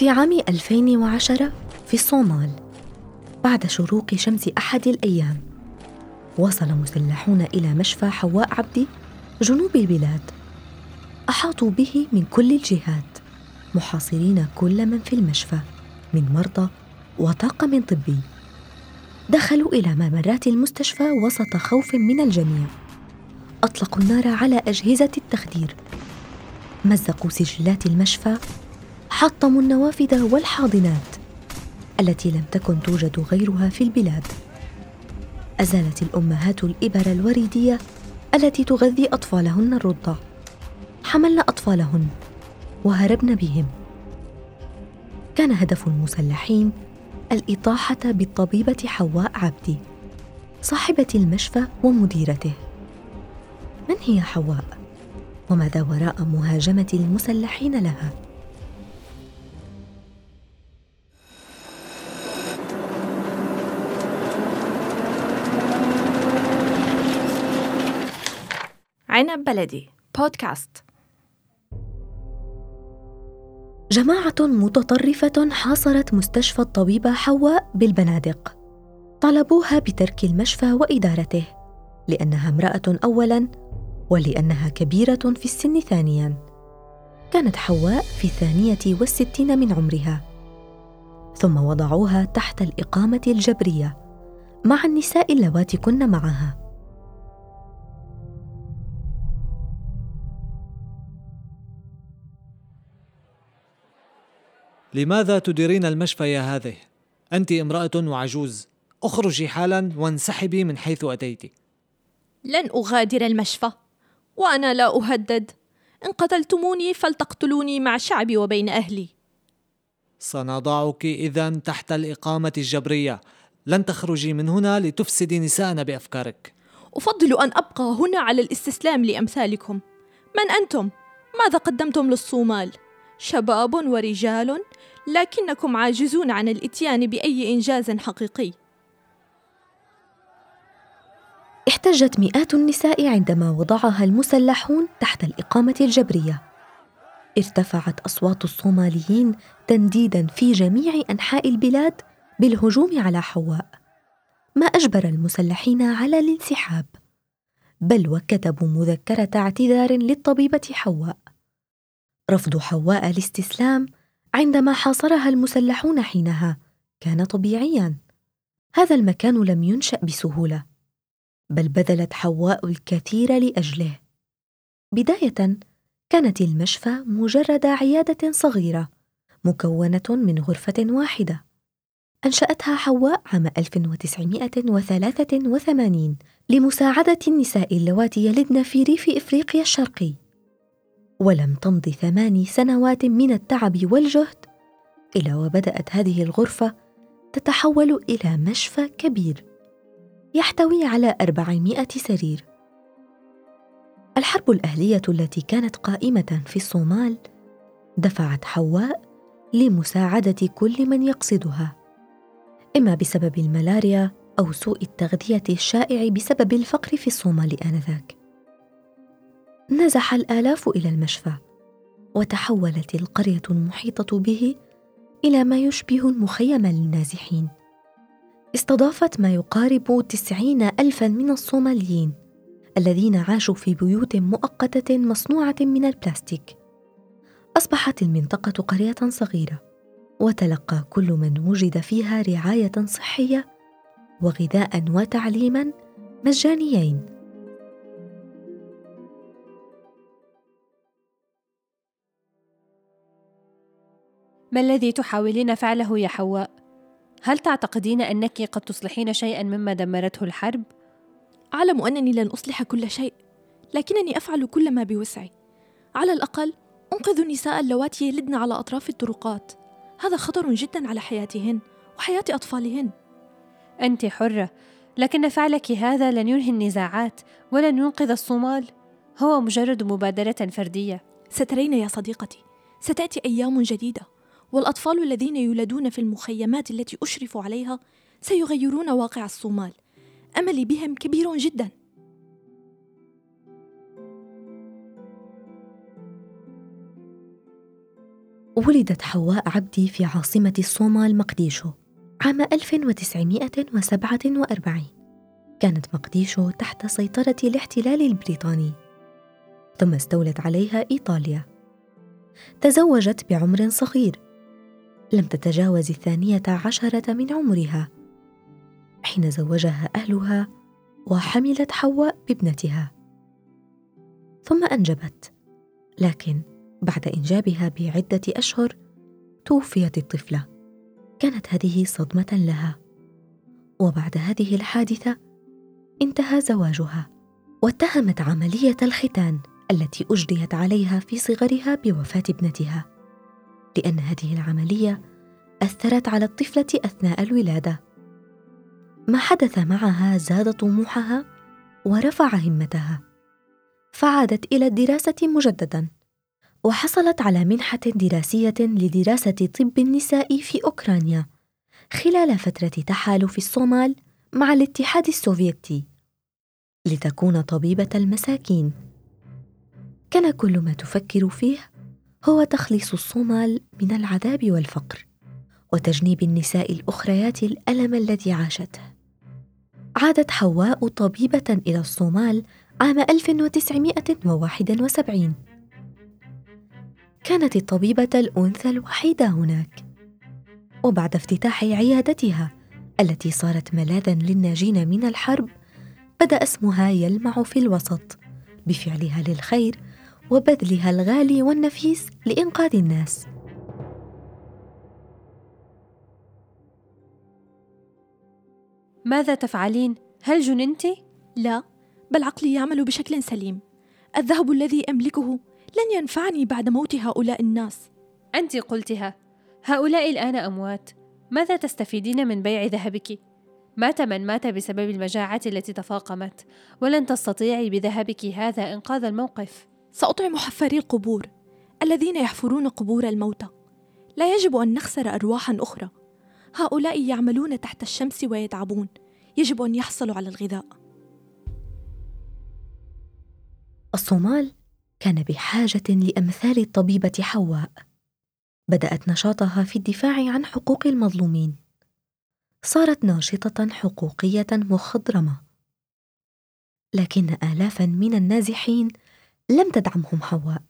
في عام 2010 في الصومال بعد شروق شمس أحد الأيام وصل مسلحون إلى مشفى حواء عبدي جنوب البلاد. أحاطوا به من كل الجهات محاصرين كل من في المشفى من مرضى وطاقم طبي. دخلوا إلى ممرات المستشفى وسط خوف من الجميع. أطلقوا النار على أجهزة التخدير. مزقوا سجلات المشفى حطموا النوافذ والحاضنات التي لم تكن توجد غيرها في البلاد. أزالت الأمهات الإبر الوريدية التي تغذي أطفالهن الرضع. حملن أطفالهن وهربن بهم. كان هدف المسلحين الإطاحة بالطبيبة حواء عبدي صاحبة المشفى ومديرته. من هي حواء؟ وماذا وراء مهاجمة المسلحين لها؟ عنب بلدي. بودكاست. جماعة متطرفة حاصرت مستشفى الطبيبة حواء بالبنادق. طلبوها بترك المشفى وإدارته لأنها امرأة أولاً ولأنها كبيرة في السن ثانياً. كانت حواء في الثانية والستين من عمرها. ثم وضعوها تحت الإقامة الجبرية مع النساء اللواتي كن معها. لماذا تديرين المشفى يا هذه؟ أنت امرأة وعجوز. اخرجي حالا وانسحبي من حيث أتيت. لن أغادر المشفى وأنا لا أهدد. إن قتلتموني فلتقتلوني مع شعبي وبين أهلي. سنضعك إذا تحت الإقامة الجبرية. لن تخرجي من هنا لتفسدي نساءنا بأفكارك. أفضل أن أبقى هنا على الاستسلام لأمثالكم. من أنتم؟ ماذا قدمتم للصومال؟ شباب ورجال لكنكم عاجزون عن الإتيان بأي إنجاز حقيقي. احتجت مئات النساء عندما وضعها المسلحون تحت الإقامة الجبرية. ارتفعت أصوات الصوماليين تنديدا في جميع أنحاء البلاد بالهجوم على حواء. ما أجبر المسلحين على الانسحاب بل وكتبوا مذكرة اعتذار للطبيبة حواء. رفض حواء الاستسلام عندما حاصرها المسلحون حينها كان طبيعيا. هذا المكان لم ينشأ بسهولة بل بذلت حواء الكثير لأجله. بداية كانت المشفى مجرد عيادة صغيرة مكونة من غرفة واحدة. أنشأتها حواء عام 1983 لمساعدة النساء اللواتي يلدن في ريف إفريقيا الشرقي. ولم تمض ثماني سنوات من التعب والجهد إلى وبدأت هذه الغرفة تتحول إلى مشفى كبير يحتوي على أربعمائة سرير. الحرب الأهلية التي كانت قائمة في الصومال دفعت حواء لمساعدة كل من يقصدها إما بسبب الملاريا أو سوء التغذية الشائع بسبب الفقر في الصومال آنذاك. نزح الآلاف إلى المشفى وتحولت القرية المحيطة به إلى ما يشبه المخيم للنازحين. استضافت ما يقارب تسعين الفا من الصوماليين الذين عاشوا في بيوت مؤقتة مصنوعة من البلاستيك. أصبحت المنطقة قرية صغيرة وتلقى كل من وجد فيها رعاية صحية وغذاء وتعليما مجانيين. ما الذي تحاولين فعله يا حواء؟ هل تعتقدين أنك قد تصلحين شيئا مما دمرته الحرب؟ أعلم أنني لن أصلح كل شيء لكنني أفعل كل ما بوسعي. على الأقل أنقذ النساء اللواتي يلدن على أطراف الطرقات. هذا خطر جدا على حياتهن وحياة أطفالهن. أنت حرة لكن فعلك هذا لن ينهي النزاعات ولن ينقذ الصومال. هو مجرد مبادرة فردية. سترين يا صديقتي ستأتي أيام جديدة. والأطفال الذين يولدون في المخيمات التي أشرف عليها سيغيرون واقع الصومال. أملي بهم كبير جدا. ولدت حواء عبدي في عاصمة الصومال مقديشو عام 1947 كانت مقديشو تحت سيطرة الاحتلال البريطاني ثم استولت عليها إيطاليا. تزوجت بعمر صغير. لم تتجاوز الثانية عشرة من عمرها حين زوجها أهلها وحملت حواء بابنتها. ثم أنجبت لكن بعد إنجابها بعدة أشهر توفيت الطفلة. كانت هذه صدمة لها. وبعد هذه الحادثة انتهى زواجها واتهمت عملية الختان التي أجريت عليها في صغرها بوفاة ابنتها. لأن هذه العملية أثرت على الطفلة أثناء الولادة. ما حدث معها زاد طموحها ورفع همتها. فعادت إلى الدراسة مجددا وحصلت على منحة دراسية لدراسة طب النساء في أوكرانيا خلال فترة تحالف الصومال مع الاتحاد السوفيتي. لتكون طبيبة المساكين. كان كل ما تفكر فيه هو تخليص الصومال من العذاب والفقر وتجنيب النساء الأخريات الألم الذي عاشته. عادت حواء طبيبة إلى الصومال عام 1971 كانت الطبيبة الأنثى الوحيدة هناك. وبعد افتتاح عيادتها التي صارت ملاذا للناجين من الحرب بدأ اسمها يلمع في الوسط بفعلها للخير وبذلها الغالي والنفيس لإنقاذ الناس ماذا تفعلين؟ هل جننت؟ لا بل عقلي يعمل بشكل سليم الذهب الذي أملكه لن ينفعني بعد موت هؤلاء الناس أنت قلتها هؤلاء الآن أموات ماذا تستفيدين من بيع ذهبك؟ مات من مات بسبب المجاعة التي تفاقمت ولن تستطيعي بذهبك هذا إنقاذ الموقف سأطعم حفاري القبور الذين يحفرون قبور الموتى. لا يجب أن نخسر أرواحا أخرى. هؤلاء يعملون تحت الشمس ويتعبون. يجب أن يحصلوا على الغذاء. الصومال كان بحاجة لأمثال الطبيبة حواء. بدأت نشاطها في الدفاع عن حقوق المظلومين. صارت ناشطة حقوقية مخضرمة. لكن آلافا من النازحين لم تدعمهم حواء.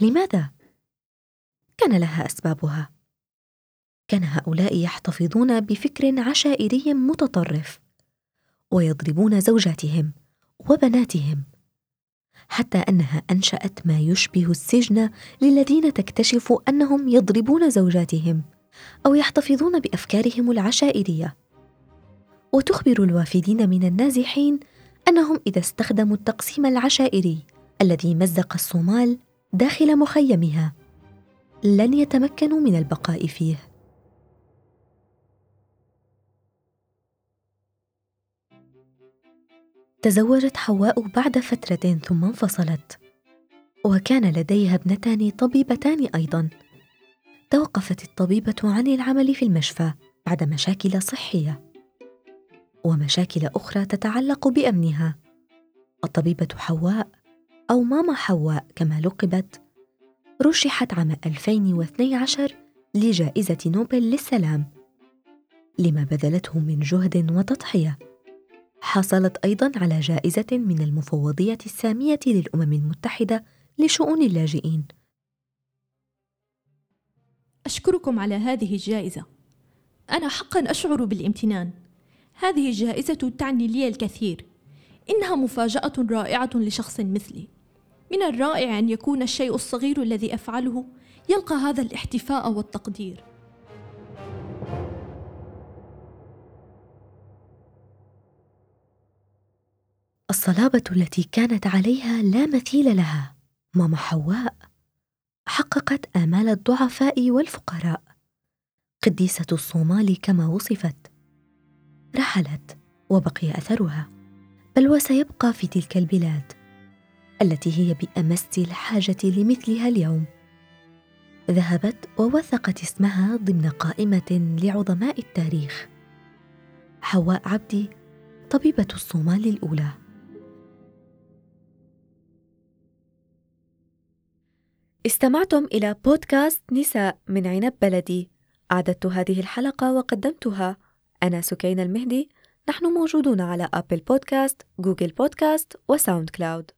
لماذا؟ كان لها أسبابها. كان هؤلاء يحتفظون بفكر عشائري متطرف ويضربون زوجاتهم وبناتهم حتى أنها أنشأت ما يشبه السجن للذين تكتشف أنهم يضربون زوجاتهم أو يحتفظون بأفكارهم العشائرية. وتخبر الوافدين من النازحين أنهم إذا استخدموا التقسيم العشائري الذي مزق الصومال داخل مخيمها. لن يتمكنوا من البقاء فيه. تزوجت حواء بعد فترة ثم انفصلت. وكان لديها ابنتان طبيبتان أيضا. توقفت الطبيبة عن العمل في المشفى بعد مشاكل صحية. ومشاكل أخرى تتعلق بأمنها. الطبيبة حواء أو ماما حواء كما لقبت رشحت عام 2012 لجائزة نوبل للسلام. لما بذلته من جهد وتضحية حصلت أيضا على جائزة من المفوضية السامية للأمم المتحدة لشؤون اللاجئين. أشكركم على هذه الجائزة. أنا حقا أشعر بالامتنان. هذه الجائزة تعني لي الكثير. إنها مفاجأة رائعة لشخص مثلي. من الرائع أن يكون الشيء الصغير الذي أفعله يلقى هذا الاحتفاء والتقدير. الصلابة التي كانت عليها لا مثيل لها ماما حواء حققت آمال الضعفاء والفقراء. قديسة الصومال كما وصفت. رحلت وبقي أثرها بل وسيبقى في تلك البلاد. التي هي بأمس الحاجة لمثلها اليوم. ذهبت ووثقت اسمها ضمن قائمة لعظماء التاريخ. حواء عبدي طبيبة الصومال الأولى. استمعتم إلى بودكاست نساء من عنب بلدي. أعددت هذه الحلقة وقدمتها. أنا سكين المهدي. نحن موجودون على أبل بودكاست، جوجل بودكاست وساوند كلاود